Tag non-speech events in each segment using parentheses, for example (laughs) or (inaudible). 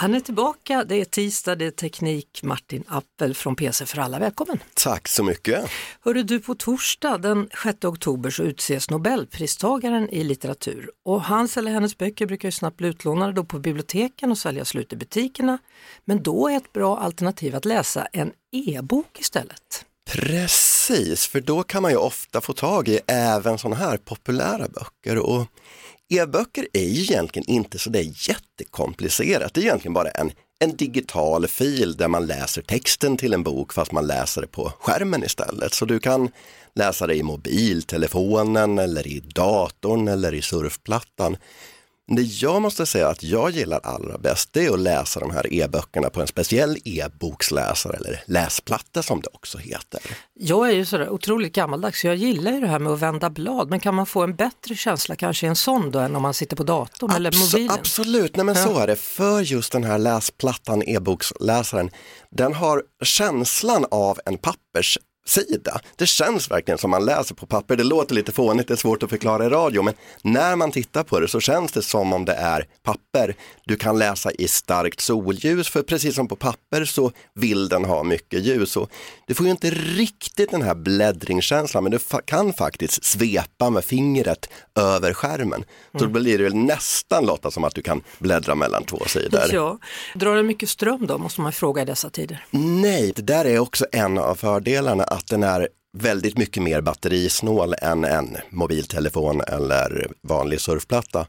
Han är tillbaka, det är tisdag, det är teknik, Martin Appel från PC för alla, välkommen! Tack så mycket! Hörru du, på torsdag den 6 oktober så utses Nobelpristagaren i litteratur och hans eller hennes böcker brukar ju snabbt bli utlånade då på biblioteken och säljas slut i butikerna. Men då är ett bra alternativ att läsa en e-bok istället. Precis, för då kan man ju ofta få tag i även sådana här populära böcker och E-böcker är ju egentligen inte så det är jättekomplicerat. Det är egentligen bara en, en digital fil där man läser texten till en bok fast man läser det på skärmen istället. Så du kan läsa det i mobiltelefonen eller i datorn eller i surfplattan. Det jag måste säga att jag gillar allra bäst det är att läsa de här e-böckerna på en speciell e-boksläsare eller läsplatta som det också heter. Jag är ju sådär otroligt gammaldags så jag gillar ju det här med att vända blad men kan man få en bättre känsla kanske i en sån då än om man sitter på datorn Abs eller mobilen? Absolut, nej men ja. så är det. För just den här läsplattan, e-boksläsaren, den har känslan av en pappers sida. Det känns verkligen som man läser på papper. Det låter lite fånigt, det är svårt att förklara i radio, men när man tittar på det så känns det som om det är papper. Du kan läsa i starkt solljus, för precis som på papper så vill den ha mycket ljus. Och du får ju inte riktigt den här bläddringskänslan, men du kan faktiskt svepa med fingret över skärmen. Så mm. då blir det nästan Lotta som att du kan bläddra mellan två sidor. Ja. Drar den mycket ström då, måste man fråga i dessa tider? Nej, det där är också en av fördelarna att den är väldigt mycket mer batterisnål än en mobiltelefon eller vanlig surfplatta.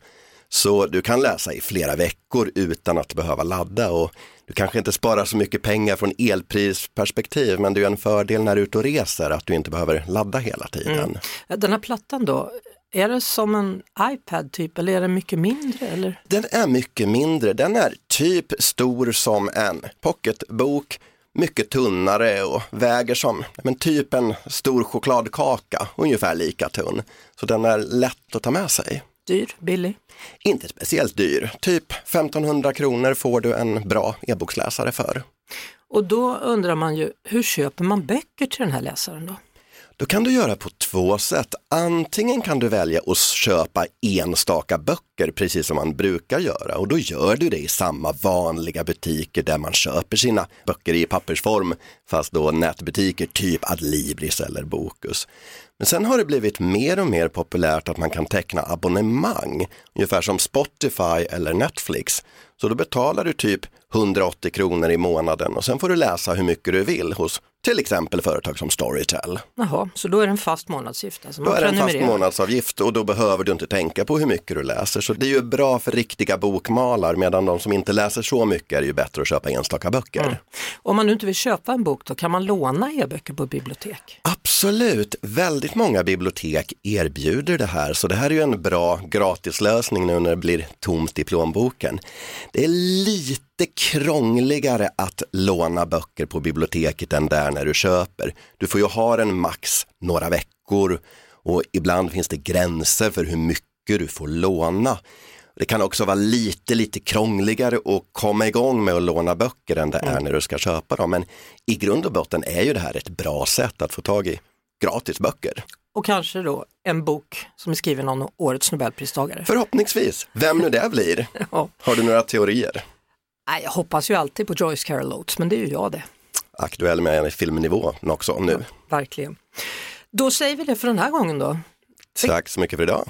Så du kan läsa i flera veckor utan att behöva ladda och du kanske inte sparar så mycket pengar från elprisperspektiv men det är en fördel när du är ute och reser att du inte behöver ladda hela tiden. Mm. Den här plattan då, är det som en iPad typ eller är den mycket mindre? Eller? Den är mycket mindre, den är typ stor som en pocketbok mycket tunnare och väger som men typ en stor chokladkaka, ungefär lika tunn. Så den är lätt att ta med sig. Dyr, billig? Inte speciellt dyr, typ 1500 kronor får du en bra e-boksläsare för. Och då undrar man ju, hur köper man böcker till den här läsaren då? Då kan du göra på två sätt. Antingen kan du välja att köpa enstaka böcker precis som man brukar göra och då gör du det i samma vanliga butiker där man köper sina böcker i pappersform fast då nätbutiker typ Adlibris eller Bokus. Men sen har det blivit mer och mer populärt att man kan teckna abonnemang, ungefär som Spotify eller Netflix. Så då betalar du typ 180 kronor i månaden och sen får du läsa hur mycket du vill hos till exempel företag som Storytel. Jaha, så då är det en fast månadsavgift? Alltså då är det en fast månadsavgift och då behöver du inte tänka på hur mycket du läser. Så det är ju bra för riktiga bokmalar medan de som inte läser så mycket är ju bättre att köpa enstaka böcker. Mm. Om man nu inte vill köpa en bok då, kan man låna e-böcker på bibliotek? Absolut, väldigt många bibliotek erbjuder det här så det här är ju en bra gratislösning nu när det blir tomt i plånboken. Det är lite krångligare att låna böcker på biblioteket än där när du köper. Du får ju ha den max några veckor och ibland finns det gränser för hur mycket du får låna. Det kan också vara lite, lite krångligare att komma igång med att låna böcker än det är mm. när du ska köpa dem. Men i grund och botten är ju det här ett bra sätt att få tag i gratis böcker. Och kanske då en bok som är skriven av årets nobelpristagare. Förhoppningsvis, vem nu det blir. (laughs) ja. Har du några teorier? Nej, jag hoppas ju alltid på Joyce Carol Oates, men det är ju jag det. Aktuell med filmnivå också nu. Ja, verkligen. Då säger vi det för den här gången då. Tack så mycket för idag.